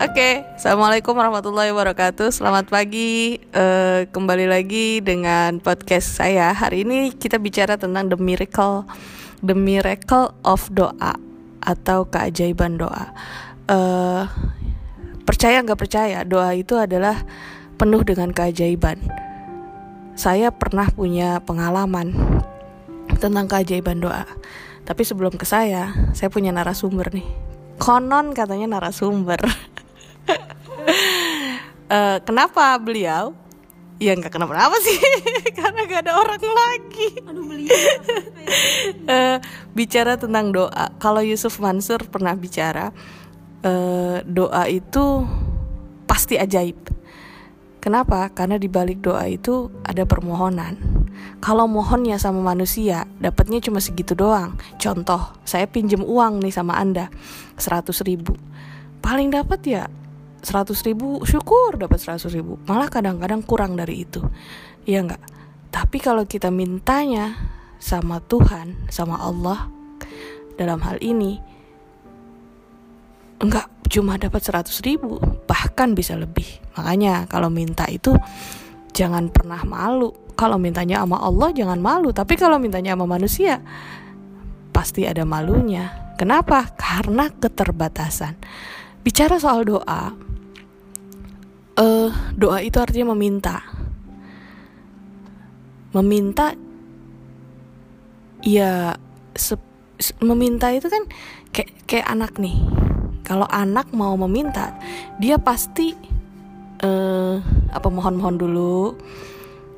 Oke, assalamualaikum warahmatullahi wabarakatuh. Selamat pagi, uh, kembali lagi dengan podcast saya. Hari ini kita bicara tentang the miracle, the miracle of doa atau keajaiban doa. Uh, percaya nggak percaya, doa itu adalah penuh dengan keajaiban. Saya pernah punya pengalaman tentang keajaiban doa. Tapi sebelum ke saya, saya punya narasumber nih. Konon katanya narasumber. uh, kenapa beliau? Ya nggak kenapa apa sih karena gak ada orang lagi. Aduh, beliau. uh, bicara tentang doa. Kalau Yusuf Mansur pernah bicara uh, doa itu pasti ajaib. Kenapa? Karena di balik doa itu ada permohonan. Kalau mohonnya sama manusia dapatnya cuma segitu doang. Contoh saya pinjem uang nih sama anda 100 ribu. Paling dapat ya 100 ribu syukur dapat 100 ribu. Malah kadang-kadang kurang dari itu. Ya enggak tapi kalau kita mintanya sama Tuhan sama Allah dalam hal ini enggak cuma dapat 100 ribu bahkan bisa lebih. Makanya kalau minta itu jangan pernah malu. Kalau mintanya sama Allah jangan malu. Tapi kalau mintanya sama manusia pasti ada malunya. Kenapa? Karena keterbatasan. Bicara soal doa uh, doa itu artinya meminta. Meminta ya meminta itu kan kayak kayak anak nih. Kalau anak mau meminta dia pasti uh, apa mohon-mohon dulu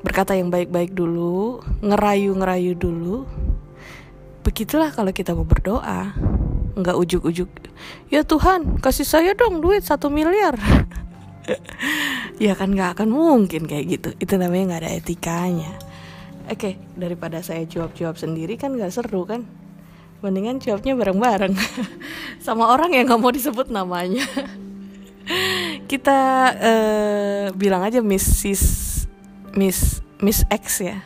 berkata yang baik-baik dulu ngerayu-ngerayu dulu. Begitulah kalau kita mau berdoa. Nggak ujuk-ujuk ya Tuhan kasih saya dong duit satu miliar ya kan nggak akan mungkin kayak gitu. Itu namanya nggak ada etikanya. Oke daripada saya jawab-jawab sendiri kan nggak seru kan? Mendingan jawabnya bareng-bareng. Sama orang yang nggak mau disebut namanya. Kita uh, bilang aja Mrs Miss Miss X ya.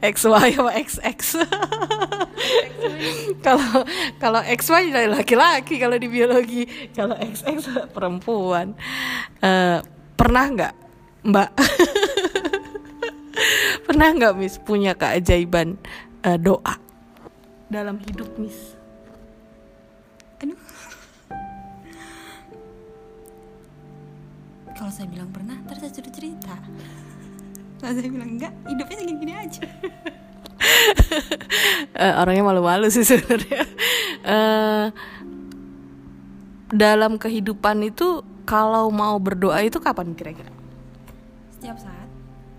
XY apa XX kalau kalau XY dari laki-laki kalau di biologi. Kalau XX perempuan. Uh, pernah nggak Mbak? Pernah nggak Miss punya keajaiban uh, doa? Dalam hidup Miss. Kalau saya bilang pernah terus saya cerita. Kalau saya bilang enggak hidupnya segini-gini aja uh, orangnya malu-malu sih sebenarnya. Uh, dalam kehidupan itu kalau mau berdoa itu kapan kira-kira? Setiap saat.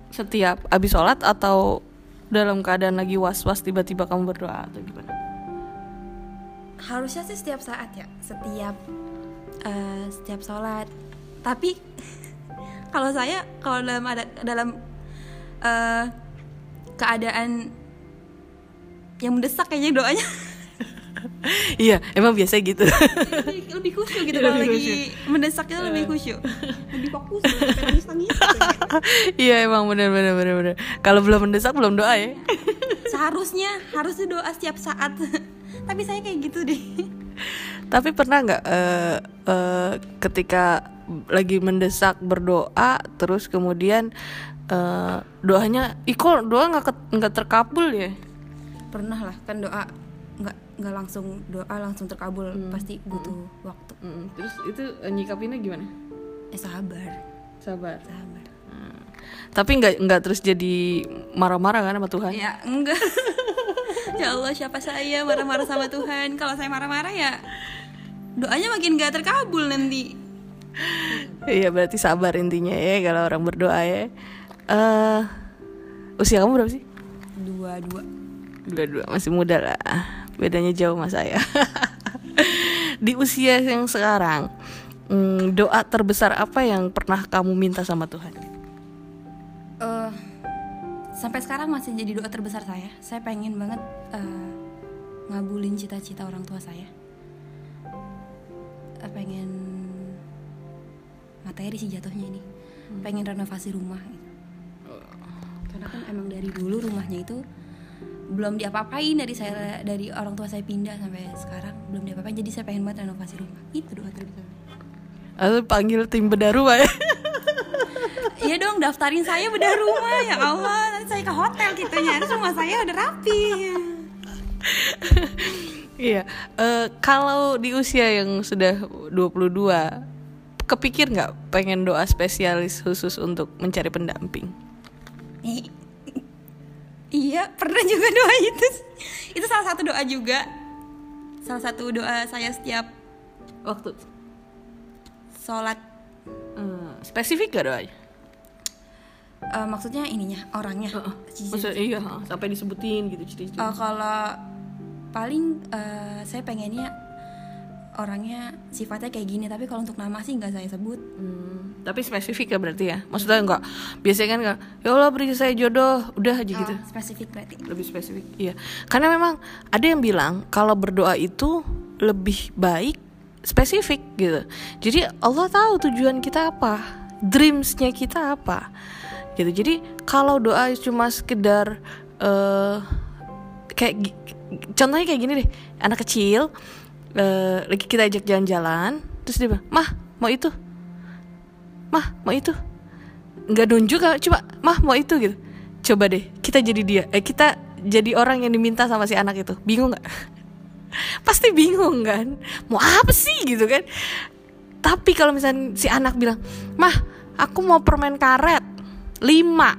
Setiap abis sholat atau dalam keadaan lagi was-was tiba-tiba kamu berdoa atau gimana? Harusnya sih setiap saat ya setiap uh, setiap sholat. Tapi kalau saya kalau dalam ada dalam uh, keadaan yang mendesak kayaknya doanya. Iya emang biasa gitu. Lebih, lebih khusyuk gitu kalau lagi mendesak itu lebih khusyuk. Lebih fokus nangis nangis iya emang bener bener bener bener. Kalau belum mendesak belum doa ya. Seharusnya harusnya doa setiap saat. Tapi saya kayak gitu deh. Tapi pernah nggak uh, uh, ketika lagi mendesak berdoa terus kemudian uh, doanya iko doa nggak nggak terkabul ya pernah lah kan doa nggak nggak langsung doa langsung terkabul hmm. pasti butuh hmm. waktu. Hmm. terus itu uh, nyikapinnya gimana? Eh sabar. Sabar. Sabar. Hmm. tapi nggak nggak terus jadi marah-marah kan sama Tuhan? Ya enggak. Ya Allah siapa saya marah-marah sama Tuhan? Kalau saya marah-marah ya doanya makin gak terkabul nanti. Iya berarti sabar intinya ya kalau orang berdoa ya. Uh, usia kamu berapa sih? Dua dua dua-dua masih muda lah. Bedanya jauh mas saya. Di usia yang sekarang hmm, doa terbesar apa yang pernah kamu minta sama Tuhan? Uh, sampai sekarang masih jadi doa terbesar saya. Saya pengen banget uh, ngabulin cita-cita orang tua saya. Uh, pengen materi sih jatuhnya ini. Hmm. pengen renovasi rumah. Gitu. karena kan emang dari dulu rumahnya itu belum diapa-apain dari saya dari orang tua saya pindah sampai sekarang belum diapa-apain. Jadi saya pengen banget renovasi rumah. Itu doa terbesar atau panggil tim bedah rumah ya. Iya dong daftarin saya bedah rumah. Ya Allah nanti saya ke hotel gitunya terus rumah saya udah rapi. Iya. Eh, kalau di usia yang sudah 22 kepikir nggak pengen doa spesialis khusus untuk mencari pendamping iya pernah juga doa itu itu salah satu doa juga. Salah satu doa saya setiap waktu. Sholat. Eh, spesifik gak doanya? Eh, maksudnya ininya orangnya. Cici- Maksudnya iya sampai disebutin gitu ciri-ciri Eh, kalau paling eh, saya pengennya orangnya sifatnya kayak gini tapi kalau untuk nama sih nggak saya sebut. Hmm, tapi spesifik ya berarti ya? Maksudnya enggak biasanya kan enggak ya Allah beri saya jodoh. Udah aja gitu. Oh, spesifik berarti. Lebih spesifik iya. Karena memang ada yang bilang kalau berdoa itu lebih baik spesifik gitu. Jadi Allah tahu tujuan kita apa dreamsnya kita apa gitu. Jadi kalau doa cuma sekedar eh kayak contohnya kayak gini deh. Anak kecil eh, lagi kita ajak jalan-jalan terus dia bilang mah mau itu. Mah mau itu. Nggak nunjuk ah, coba. Mah mau itu gitu. Coba deh kita jadi dia eh kita jadi orang yang diminta sama si anak itu. Bingung nggak? Pasti bingung kan? Mau apa sih? gitu kan. Tapi kalau misalnya si anak bilang mah aku mau permen karet lima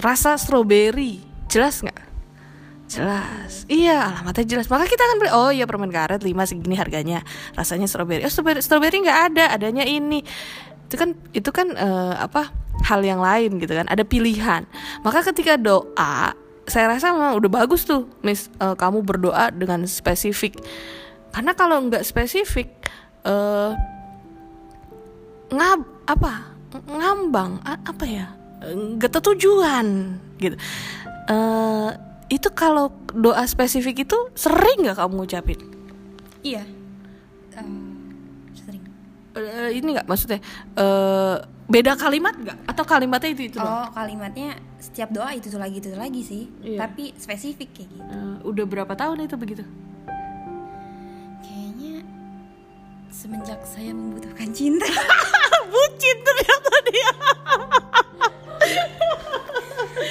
rasa stroberi jelas nggak jelas. Iya alamatnya jelas. Maka kita akan beli. Oh iya permen karet lima segini harganya. Rasanya stroberi oh stroberi stroberi nggak ada. Adanya ini. Itu kan itu kan eh, apa hal yang lain gitu kan. Ada pilihan. Maka ketika doa saya rasa memang udah bagus tuh mis eh, kamu berdoa dengan spesifik. Karena kalau nggak spesifik eh ngab apa ngambang a- apa ya nggak tertujuan gitu. Eh itu kalau doa spesifik itu sering nggak kamu ngucapin? Iya. Eh, sering. Eh, ini nggak maksudnya eh beda kalimat nggak? Atau kalimatnya itu itu doang? oh kalimatnya setiap doa itu tuh lagi itu tuh lagi sih. Iya. tapi spesifik kayak gitu. Eh, udah berapa tahun itu begitu? Kayaknya semenjak saya membutuhkan cinta. Bucin ternyata dia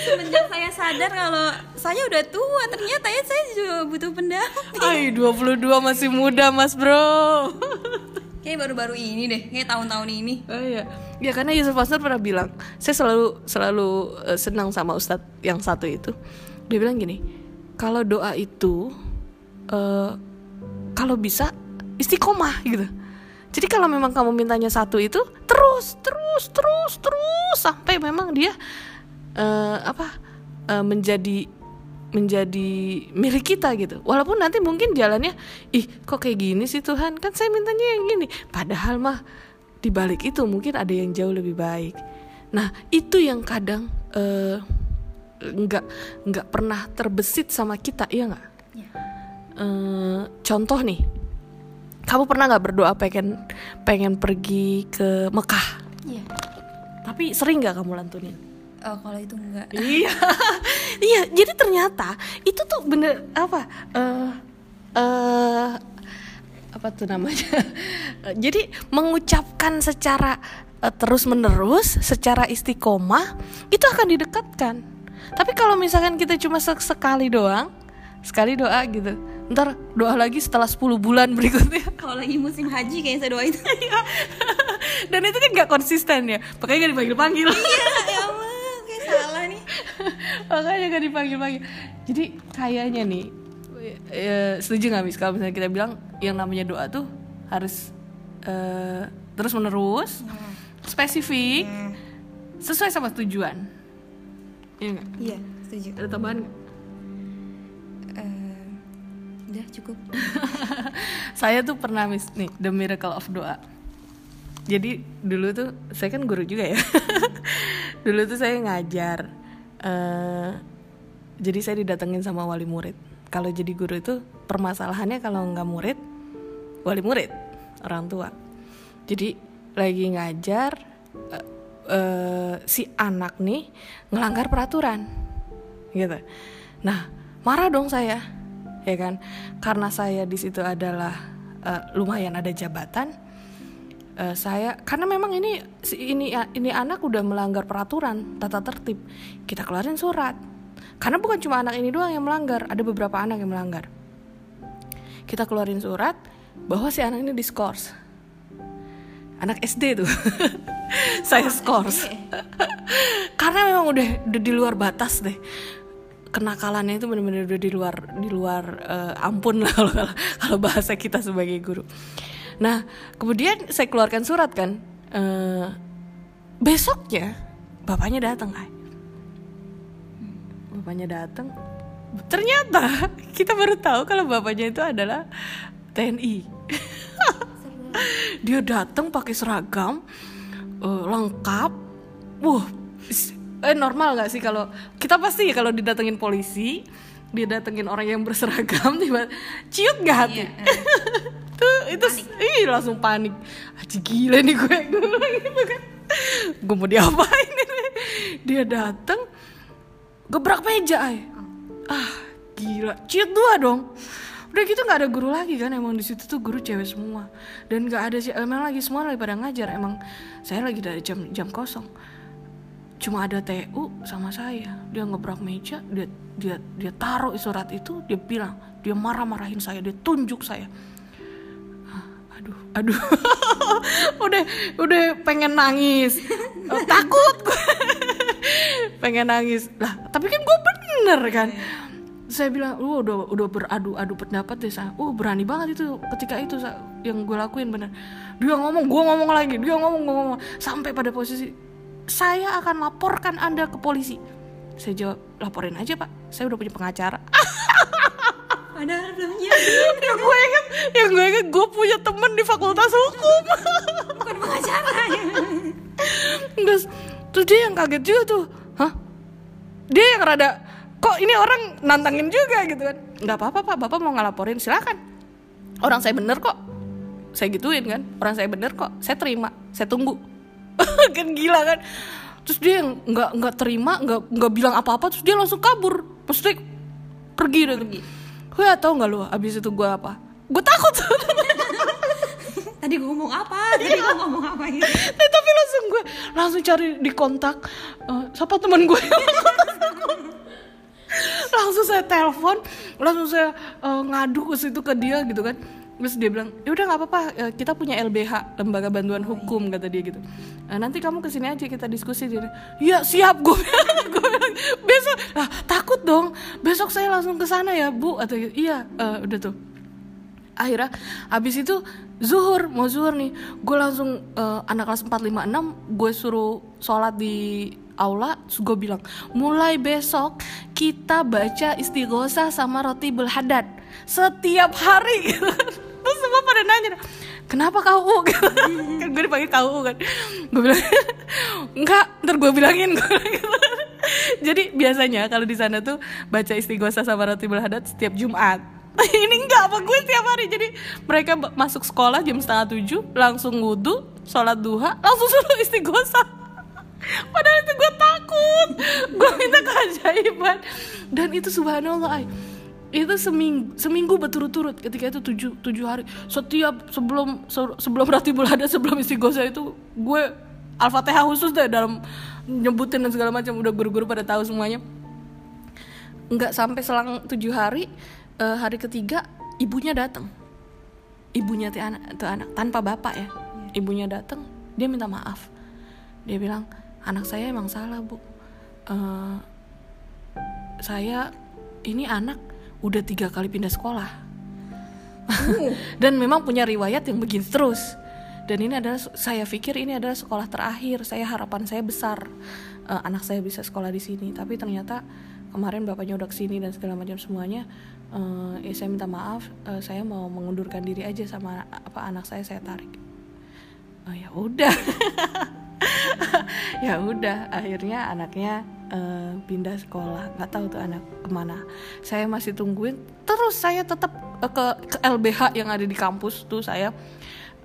semenjak saya sadar kalau saya udah tua ternyata ya saya juga butuh pendamping Ay 22 masih muda mas bro kayak baru-baru ini deh kayak tahun-tahun ini Oh iya, ya karena Yusuf Pastor pernah bilang, saya selalu selalu eh, senang sama Ustadz yang satu itu. Dia bilang gini, kalau doa itu eh, kalau bisa istiqomah gitu. Jadi kalau memang kamu mintanya satu itu terus terus terus terus sampai memang dia eh, apa eh, menjadi menjadi milik kita gitu. Walaupun nanti mungkin jalannya, ih kok kayak gini sih Tuhan? Kan saya mintanya yang gini. Padahal mah di balik itu mungkin ada yang jauh lebih baik. Nah itu yang kadang eh, nggak nggak pernah terbesit sama kita, iya nggak? Iya. Eh, contoh nih, kamu pernah nggak berdoa pengen pengen pergi ke Mekah? iya Tapi sering nggak kamu lantunin? Oh kalau itu enggak. Iya. Iya jadi ternyata itu tuh bener apa eh eh apa tuh namanya? Jadi mengucapkan secara terus menerus secara istiqomah itu akan didekatkan. Tapi kalau misalkan kita cuma sek- sekali doang sekali doa gitu ntar doa lagi setelah 10 bulan berikutnya. Kalau lagi musim haji kayaknya saya doa itu dan itu kan nggak konsisten ya makanya gak dipanggil panggil iya ya Allah kayak salah nih makanya gak dipanggil panggil jadi kayaknya nih eh, setuju nggak mis kalau misalnya kita bilang yang namanya doa tuh harus eh, terus menerus spesifik sesuai sama tujuan. Iya nggak? Iya setuju. Ada tambahan nggak? Eh, udah cukup. Saya tuh pernah mis nih the miracle of doa. Jadi dulu tuh saya kan guru juga ya. Dulu tuh saya ngajar eh jadi saya didatengin sama wali murid. Kalau jadi guru itu permasalahannya kalau nggak murid wali murid orang tua. Jadi lagi ngajar eh, eh, si anak nih ngelanggar peraturan gitu. Nah marah dong saya ya kan? Karena saya di situ adalah eh, lumayan ada jabatan Eh, saya karena memang ini ini ini anak udah melanggar peraturan tata tertib. Kita keluarin surat. Karena bukan cuma anak ini doang yang melanggar ada beberapa anak yang melanggar. Kita keluarin surat bahwa si anak ini diskors anak SD tuh. Saya skors karena memang udah udah di luar batas deh. Kenakalannya itu benar-benar udah di luar di luar eh, ampun lah kalau kalau bahasa kita sebagai guru nah kemudian saya keluarkan surat kan Eh, besoknya bapaknya datang Ay. bapaknya datang? Ternyata kita baru tahu kalau bapaknya itu adalah TNI dia datang pakai seragam eh, lengkap. Wah eh normal nggak sih kalau kita pasti ya kalau didatengin polisi dia datengin orang yang berseragam tiba ciut nggak hati? Iya, tuh itu ih langsung panik. Aji gila nih gue. Gue bilang gitu kan gue mau diapain ini? Dia datang gebrak meja ay. Ah gila. Ciut dua dong. Udah gitu nggak ada guru lagi kan? Emang di situ tuh guru cewek semua. Dan nggak ada sih emang lagi semua lagi pada ngajar. Emang saya lagi dari jam jam kosong. Cuma ada TU sama saya. Dia ngebrak meja dia dia dia taruh surat itu dia bilang dia marah-marahin saya dia tunjuk saya aduh aduh. Udah udah pengen nangis. Eh, takut pengen nangis. Lah tapi kan gue bener kan? Saya bilang lu udah udah beradu adu pendapat deh saya oh berani banget itu ketika itu Sa, yang gue lakuin bener. Dia ngomong gue ngomong lagi. Dia ngomong gue ngomong. Sampai pada posisi saya akan laporkan anda ke polisi. Saya jawab laporin aja pak. Saya udah punya pengacara Belum nyiapin yang gue inget yang gue inget gue punya temen di fakultas hukum. Bukan pengacara. Ya. Terus, terus dia yang kaget juga tuh. Hah? Dia yang rada kok ini orang nantangin juga? gitu kan. Nggak apa-apa pak. Bapak mau ngelaporin. Silakan. Orang saya bener kok. Saya gituin kan. Orang saya bener kok. Saya terima. Saya tunggu. Kan gila kan. Terus dia yang nggak nggak terima nggak nggak bilang apa-apa terus dia langsung kabur. Maksudnya pergi deh pergi gue tau nggak lu abis itu gue apa gue takut Tadi gue ngomong apa? Tadi gue ngomong apa gitu. Eh, tapi langsung gue langsung cari di kontak eh, siapa teman gue langsung saya telepon langsung saya eh, ngadu ke situ ke dia gitu kan terus dia bilang ya udah nggak apa-apa eh, kita punya LBH lembaga bantuan hukum kata dia gitu. "Eh, nanti kamu ke sini aja kita diskusi. Dia ya siap gue besok lah takut dong. Besok saya langsung ke sana ya bu. Atau iya eh, udah tuh. Akhirnya habis itu zuhur mau zuhur nih gue langsung eh, anak kelas 456 gue suruh sholat di aula gue bilang mulai besok kita baca istighosah sama roti belhadat setiap hari. gitu. terus semua pada nanya kenapa gitu. kan gue dipanggil kau kan. Gue bilang enggak ntar gue bilangin. Gue gitu. jadi biasanya kalau di sana tuh baca istighosah sama roti belhadat setiap Jumat. Ini enggak apa gue tiap hari. Jadi mereka masuk sekolah jam setengah tujuh langsung wudhu sholat duha langsung suruh istighosah padahal itu gue takut. Gue minta keajaiban. Dan itu subhanallah ay itu seminggu seminggu berturut-turut ketika itu tujuh tujuh hari. Setiap sebelum se- sebelum roti bulada sebelum istighosah itu gue al-fatihah khusus deh dalam nyebutin dan segala macam. Udah guru-guru pada tahu semuanya. Nggak sampai selang tujuh hari eh, hari ketiga ibunya datang ibunya tuh anak tuh anak tanpa bapak ya. Ibunya datang dia minta maaf. Dia bilang anak saya emang salah bu. Eh, saya ini anak udah tiga kali pindah sekolah. Dan memang punya riwayat yang begini terus. Dan ini adalah saya pikir ini adalah sekolah terakhir. Saya harapan saya besar eh, anak saya bisa sekolah di sini. Tapi ternyata kemarin bapaknya udah ke sini dan segala macam semuanya eh, ya saya minta maaf eh, saya mau mengundurkan diri aja sama apa anak saya saya tarik. Oh ya udah. Ya udah akhirnya anaknya eh, pindah sekolah. Nggak tahu tuh anak ke mana. Saya masih tungguin. Terus saya tetap eh, ke ke LBH yang ada di kampus tuh saya.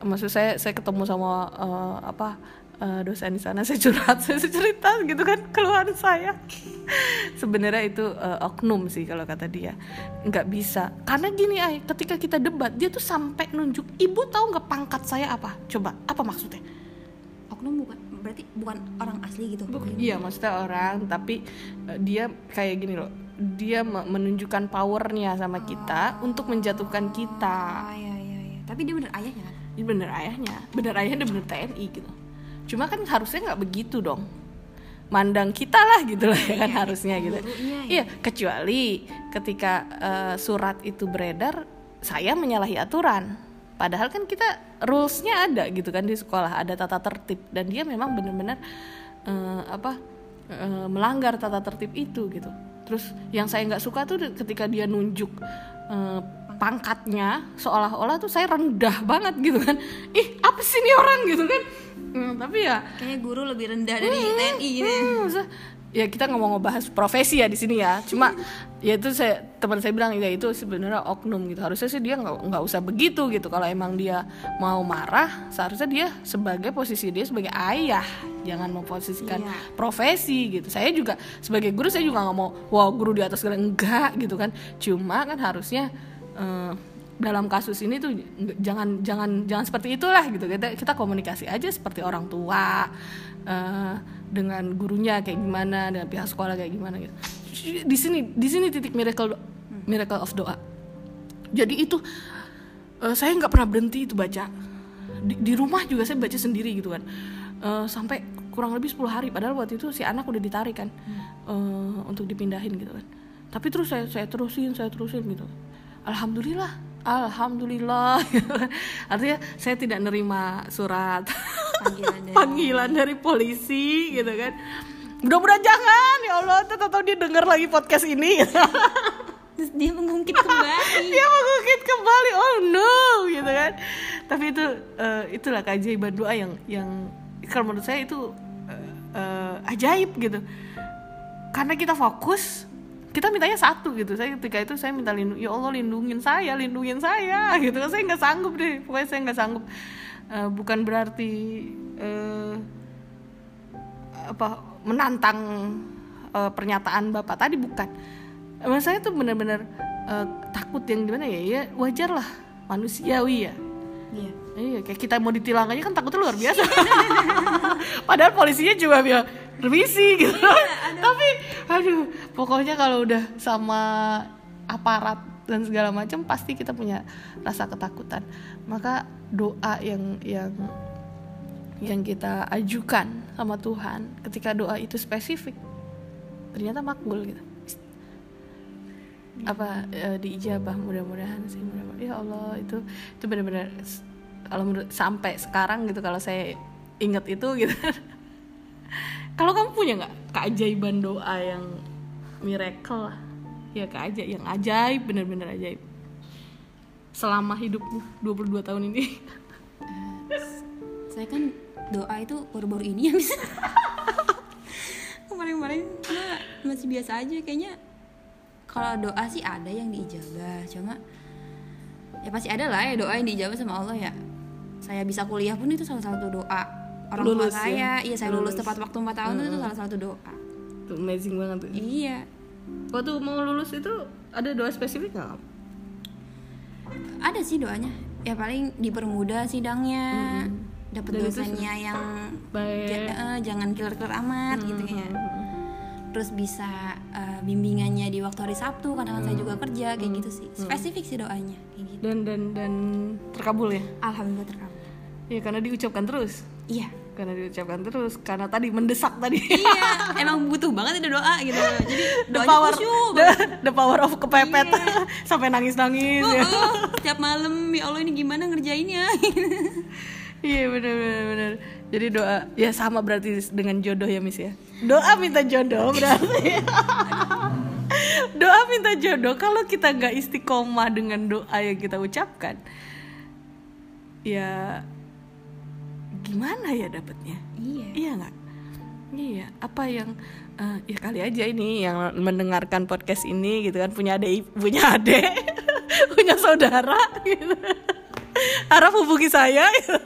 Maksud saya saya ketemu sama eh, apa dosen di sana. Saya curhat saya cerita gitu kan keluhan saya. Sebenarnya itu eh, oknum sih kalau kata dia. Nggak bisa. Karena gini ay ketika kita debat dia tuh sampai nunjuk ibu tahu nggak pangkat saya apa? Coba apa maksudnya? Oknum bukan berarti bukan orang asli gitu? Iya maksudnya orang tapi eh, dia kayak gini loh. Dia me- menunjukkan powernya sama kita untuk menjatuhkan kita. Ah ya ya ya tapi dia bener ayahnya kan? Ini bener ayahnya. Bener ayahnya bener TNI gitu. Cuma kan harusnya nggak begitu dong. Mandang kita lah gitu lah ya kan harusnya gitu. gurunya ya. iya kecuali ketika eh, surat itu beredar saya menyalahi aturan padahal kan kita rulesnya ada gitu kan di sekolah ada tata tertib. Dan dia memang benar-benar eh, apa eh, melanggar tata tertib itu gitu. Terus yang saya nggak suka tuh ketika dia nunjuk eh, pangkatnya seolah-olah tuh saya rendah banget gitu kan. Ih apa sih ini orang gitu kan? Hmm, tapi ya kayaknya guru lebih rendah dari TNI gitu ya. Hmm, ya kita nggak mau ngebahas profesi ya di sini ya. Cuma ya itu saya teman saya bilang ya itu sebenarnya oknum gitu. Harusnya sih dia nggak nggak usah begitu gitu. Kalau emang dia mau marah seharusnya dia sebagai posisi dia sebagai ayah. Jangan memposisikan Iya. profesi gitu. Saya juga sebagai guru saya juga nggak mau wah guru di atas segala enggak gitu kan. Cuma kan harusnya eh, dalam kasus ini tuh jangan jangan jangan seperti itulah gitu. Kita kita komunikasi aja seperti orang tua eh, dengan gurunya kayak gimana dengan pihak sekolah kayak gimana gitu. Di sini di sini titik miracle miracle of doa. Jadi itu eh, saya nggak pernah berhenti itu baca. Di, di rumah juga saya baca sendiri gitu kan. Eh, sampai kurang lebih 10 hari. Padahal waktu itu si anak udah ditarik kan eh, untuk dipindahin gitu kan. Tapi terus saya saya terusin saya terusin gitu. Alhamdulillah alhamdulillah. Artinya saya tidak nerima surat Panggilan dari- panggilan dari polisi gitu kan. Mudah-mudahan jangan. Ya Allah tahu dia dengar lagi podcast ini. Terus dia mengungkit kembali. Dia mengungkit kembali. Oh no gitu kan. Tapi itu eh, itulah keajaiban doa yang yang kalau menurut saya itu eh, eh, ajaib gitu. Karena kita fokus kita mintanya satu gitu. Saya ketika itu saya minta lindung ya Allah lindungin saya lindungin saya gitu. Saya nggak sanggup deh. Pokoknya saya nggak sanggup. Eh, bukan berarti eh, apa menantang eh, pernyataan bapak tadi bukan. Emang saya tuh benar-benar eh, takut yang gimana ya? Ya wajar lah manusiawi ya. Iya iya kayak kita mau ditilang aja kan takutnya luar biasa. Padahal polisinya juga bilang remisi gitu. Tapi aduh pokoknya kalau udah sama aparat dan segala macam pasti kita punya rasa ketakutan. Maka doa yang yang yang kita ajukan sama Tuhan ketika doa itu spesifik ternyata makbul gitu. Apa eh, diijabah mudah-mudahan sih mudah ya Allah itu itu benar-benar kalau menurut sampai sekarang gitu kalau saya ingat itu gitu. Kalau kamu punya nggak keajaiban doa yang miracle lah? Ya keajaib yang ajaib benar-benar ajaib. Selama hidupmu 22 tahun ini. Saya kan doa itu baru-baru ini ya bisa. Kemarin-kemarin masih biasa aja kayaknya kalau doa sih ada yang diijabah cuma ya pasti ada lah ya doa yang diijabah sama Allah ya saya bisa kuliah pun itu salah satu doa orang Lulus tua ya? saya iya saya lulus, Lulus. tepat waktu 4 tahun itu salah satu doa. Tuh, amazing banget tuh. Iya. Waktu mau lulus itu ada doa spesifik nggak? Ada sih doanya. Ya paling dipermudah sidangnya dapat Dan itu dosennya yang baik. ja- eh, jangan killer-killer amat gitu ya. Terus bisa eh, bimbingannya di waktu hari Sabtu karena kan saya juga kerja kayak gitu sih. Spesifik sih doanya kayak gitu. Dan dan dan terkabul ya? Alhamdulillah terkabul ya karena diucapkan terus. Iya. Karena diucapkan terus karena tadi mendesak tadi. Iya emang butuh banget ada doa gitu. Jadi the power the, the power of kepepet. Sampai nangis nangis Oh, ya. oh, setiap malam ya Allah ini gimana ngerjainnya? Iya benar benar benar jadi doa ya sama berarti dengan jodoh ya miss ya. Doa minta jodoh berarti. Doa minta jodoh kalau kita nggak istiqomah dengan doa yang kita ucapkan ya gimana ya dapatnya iya Iya nggak? Iya. Apa yang eh, ya kali aja ini yang mendengarkan podcast ini gitu kan punya adik punya adik punya saudara gitu. Harap hubungi saya. gitu.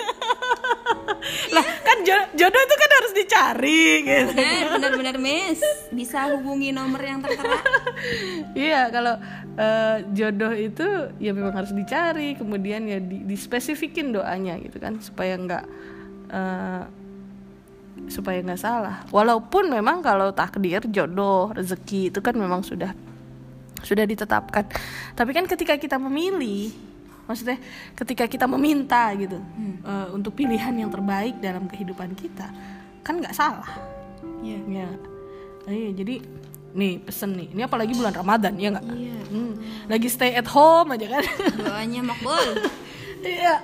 lah kan jo- jodoh itu kan harus dicari gitu Benar, benar-benar Miss. Bisa hubungi nomor yang tertera. Iya, kalau eh, jodoh itu ya memang harus dicari, kemudian ya di, dispesifikin doanya gitu kan supaya nggak eh, supaya nggak salah. Walaupun memang kalau takdir, jodoh, rezeki itu kan memang sudah sudah ditetapkan. Tapi kan ketika kita memilih, maksudnya ketika kita meminta gitu eh, untuk pilihan yang terbaik dalam kehidupan kita, kan nggak salah. Iya. Ya. Nah, iya, jadi nih pesen nih. Ini apalagi bulan Ramadan ya nggak? Iya. Hmm, lagi stay at home aja kan. Doanya makbul. Iya.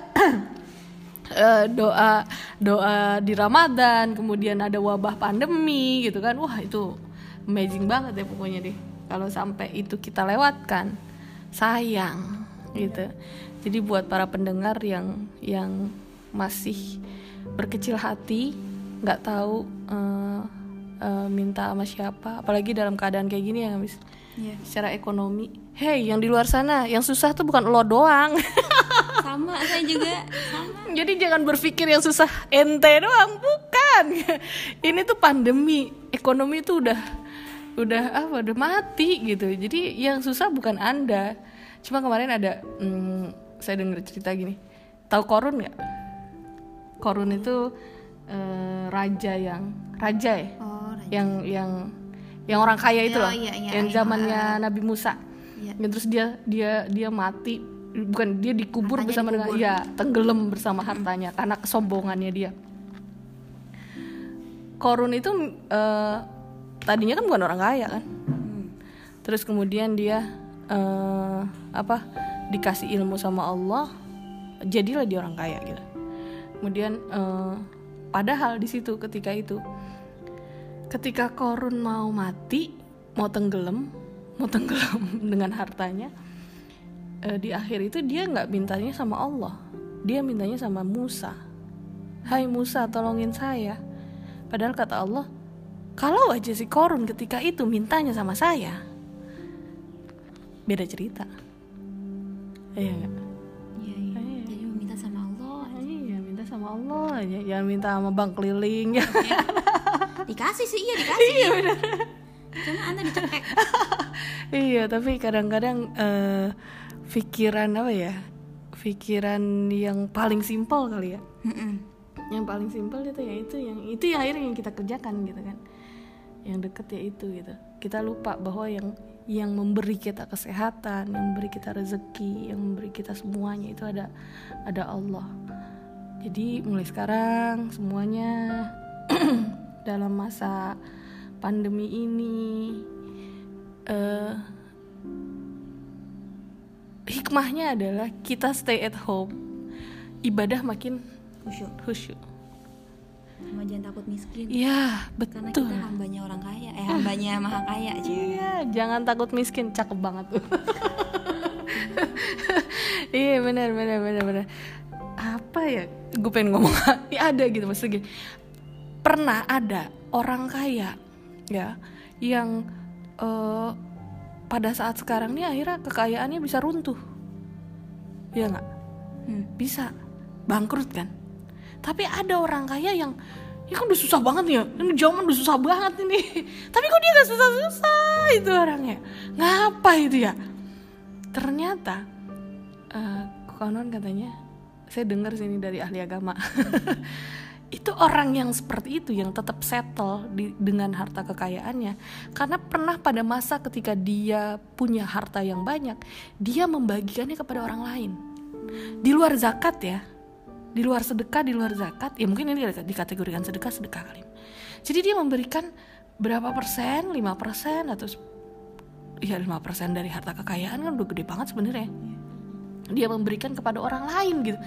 Eh, doa doa di Ramadan, kemudian ada wabah pandemi gitu kan. Wah, itu amazing banget ya pokoknya deh. Kalau sampai itu kita lewatkan, sayang gitu. Jadi buat para pendengar yang yang masih berkecil hati, nggak tahu eh, eh, minta sama siapa, apalagi dalam keadaan kayak gini ya, Miss Iya. secara ekonomi. Hey, yang di luar sana, yang susah tuh bukan lo doang. Sama saya juga. Sama. Jadi jangan berpikir yang susah ente doang, bukan. Ini tuh pandemi, ekonomi itu udah udah apa? Udah mati gitu. Jadi yang susah bukan anda. Cuma kemarin ada, hmm, saya dengar cerita gini. Tahu Korun nggak? Korun itu eh, raja yang raja ya, Oh, Raja. yang yang yang orang kaya itu Oh, loh, iya, iya, yang iya. zamannya Nabi Musa. Iya. Ya, terus dia dia dia mati bukan dia dikubur Hartanya bersama dengan dikubur. ya tenggelam bersama hartanya karena kesombongannya dia. Korun itu eh, tadinya kan bukan orang kaya kan. Hmm. Terus kemudian dia eh, apa dikasih ilmu sama Allah, jadilah dia orang kaya gitu. Kemudian eh, padahal di situ ketika itu ketika Korun mau mati, mau tenggelam, mau tenggelam dengan hartanya, eh, di akhir itu dia nggak mintanya sama Allah, dia mintanya sama Musa. Hai Musa, tolongin saya. Padahal kata Allah, kalau aja si Korun ketika itu mintanya sama saya, beda cerita. Iya nggak? Iya, iya. Jadi meminta sama Allah. Ah, Iya, minta sama Allah aja, jangan minta sama bang keliling ya. Dikasih sih, iya dikasih. Iya benar. Cuma anda dicekek. iya, tapi kadang-kadang eh, pikiran apa ya? Pikiran yang paling simpel kali ya. Mm-mm. Yang paling simpel itu ya itu yang itu yang akhirnya yang kita kerjakan gitu kan. Yang deket ya itu gitu. Kita lupa bahwa yang yang memberi kita kesehatan, yang memberi kita rezeki, yang memberi kita semuanya itu ada ada Allah. Jadi mulai sekarang semuanya dalam masa pandemi ini eh hikmahnya adalah kita stay at home, ibadah makin Khusyuk. khusyuk. Sama jangan takut miskin. Iya, Karena betul. kita hambanya orang kaya. Eh, hambanya maha kaya aja. Iya, jangan takut miskin, cakep banget tuh. iya, benar benar benar benar. Apa ya? Gue pengen ngomong ya ada gitu maksudnya gini. Pernah ada orang kaya ya yang eh, pada saat sekarang nih akhirnya kekayaannya bisa runtuh. Iya nggak? Hmm. Bisa bangkrut kan? Tapi ada orang kaya yang ya kan udah susah banget ya, ini zaman udah susah banget ini. Tapi kok dia gak susah-susah itu orangnya? Ngapa itu ya? Ternyata eh, konon katanya, saya dengar sini dari ahli agama. itu orang yang seperti itu yang tetap settle di, dengan harta kekayaannya. Karena pernah pada masa ketika dia punya harta yang banyak dia membagikannya kepada orang lain. Di luar zakat ya. Di luar sedekah di luar zakat. Ya mungkin ini dikategorikan sedekah sedekah kali. Jadi dia memberikan berapa persen? 5 persen atau ya 5 persen dari harta kekayaan kan udah gede banget sebenarnya. Dia memberikan kepada orang lain gitu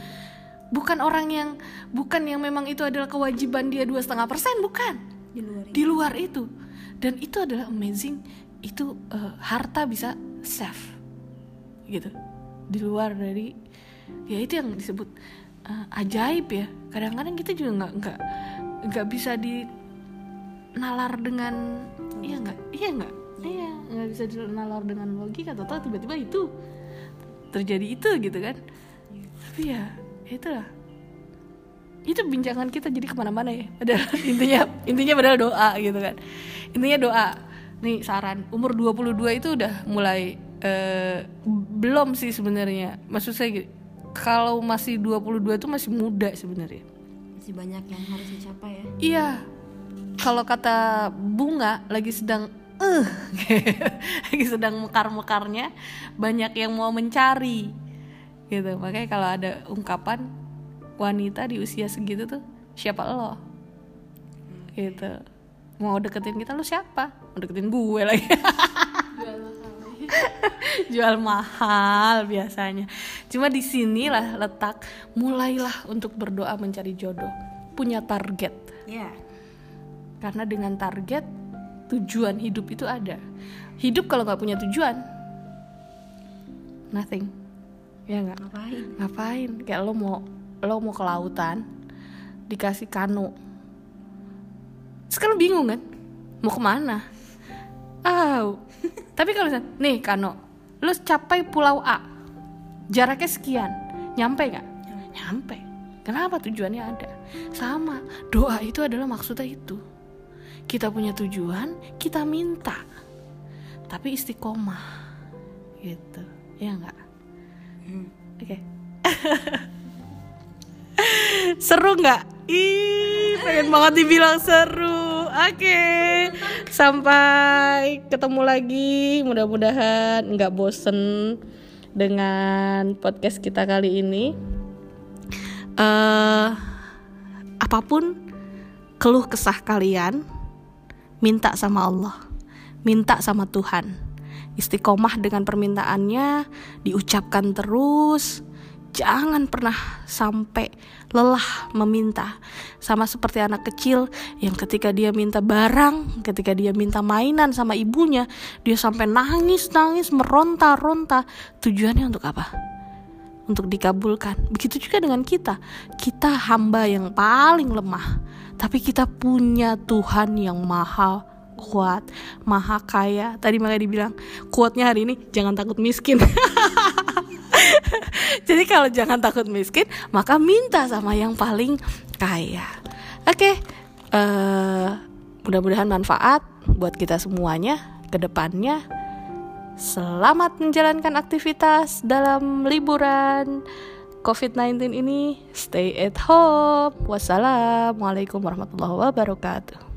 bukan orang yang bukan yang memang itu adalah kewajiban dia dua setengah persen bukan. Di luar di luar itu. Dan itu adalah amazing itu eh, harta bisa save. Gitu. Di luar dari ya itu yang disebut eh, ajaib ya. Kadang-kadang kita juga nggak nggak nggak bisa dinalar dengan iya nggak iya nggak iya nggak bisa dinalar dengan logika. Atau tiba-tiba itu terjadi itu gitu kan. Tapi ya itulah. Itu bincangan kita jadi ke mana-mana ya. Padahal intinya intinya padahal doa gitu kan. Intinya doa. Nih saran. Umur 22 itu udah mulai eh, belum sih sebenarnya. Maksud saya kalau masih 22 itu masih muda sebenarnya. Masih banyak yang harus dicapai ya. Iya. Kalau kata bunga lagi sedang eh lagi sedang mekar-mekarnya banyak yang mau mencari gitu. Makanya kalau ada ungkapan wanita di usia segitu tuh siapa lo? Gitu. Mau deketin kita lu siapa? Mau deketin gue lagi. Jual mahal biasanya. Cuma di sinilah letak mulailah untuk berdoa mencari jodoh. Punya target. Ya karena dengan target tujuan hidup itu ada. Hidup kalau nggak punya tujuan nothing ya nggak? Ngapain? Ngapain? Kayak lo mau lo mau ke lautan dikasih kano sekarang bingung kan? Mau ke mana? Ah tapi kalau misalnya nih kano lo capai pulau A jaraknya sekian nyampe nggak? Nyampe. Kenapa tujuannya ada? Sama doa itu adalah maksudnya itu. Kita punya tujuan kita minta tapi istiqomah. Gitu. Ya nggak oke. Seru nggak? Ih pengen banget dibilang seru. Oke. Sampai ketemu lagi. Mudah-mudahan nggak bosen dengan podcast kita kali ini. Eh apa pun keluh kesah kalian minta sama Allah. Minta sama Tuhan istiqomah dengan permintaannya diucapkan terus. Jangan pernah sampai lelah meminta sama seperti anak kecil yang ketika dia minta barang ketika dia minta mainan sama ibunya dia sampai nangis nangis meronta ronta tujuannya untuk apa? Untuk dikabulkan. Begitu juga dengan kita. Kita hamba yang paling lemah tapi kita punya Tuhan yang maha kuat, maha kaya. Tadi makanya dibilang kuatnya hari ini jangan takut miskin. Jadi kalau jangan takut miskin, maka minta sama yang paling kaya. Oke, eh, mudah-mudahan manfaat buat kita semuanya ke depannya. Selamat menjalankan aktivitas dalam liburan COVID-19 ini. Stay at home. Wassalamualaikum warahmatullahi wabarakatuh.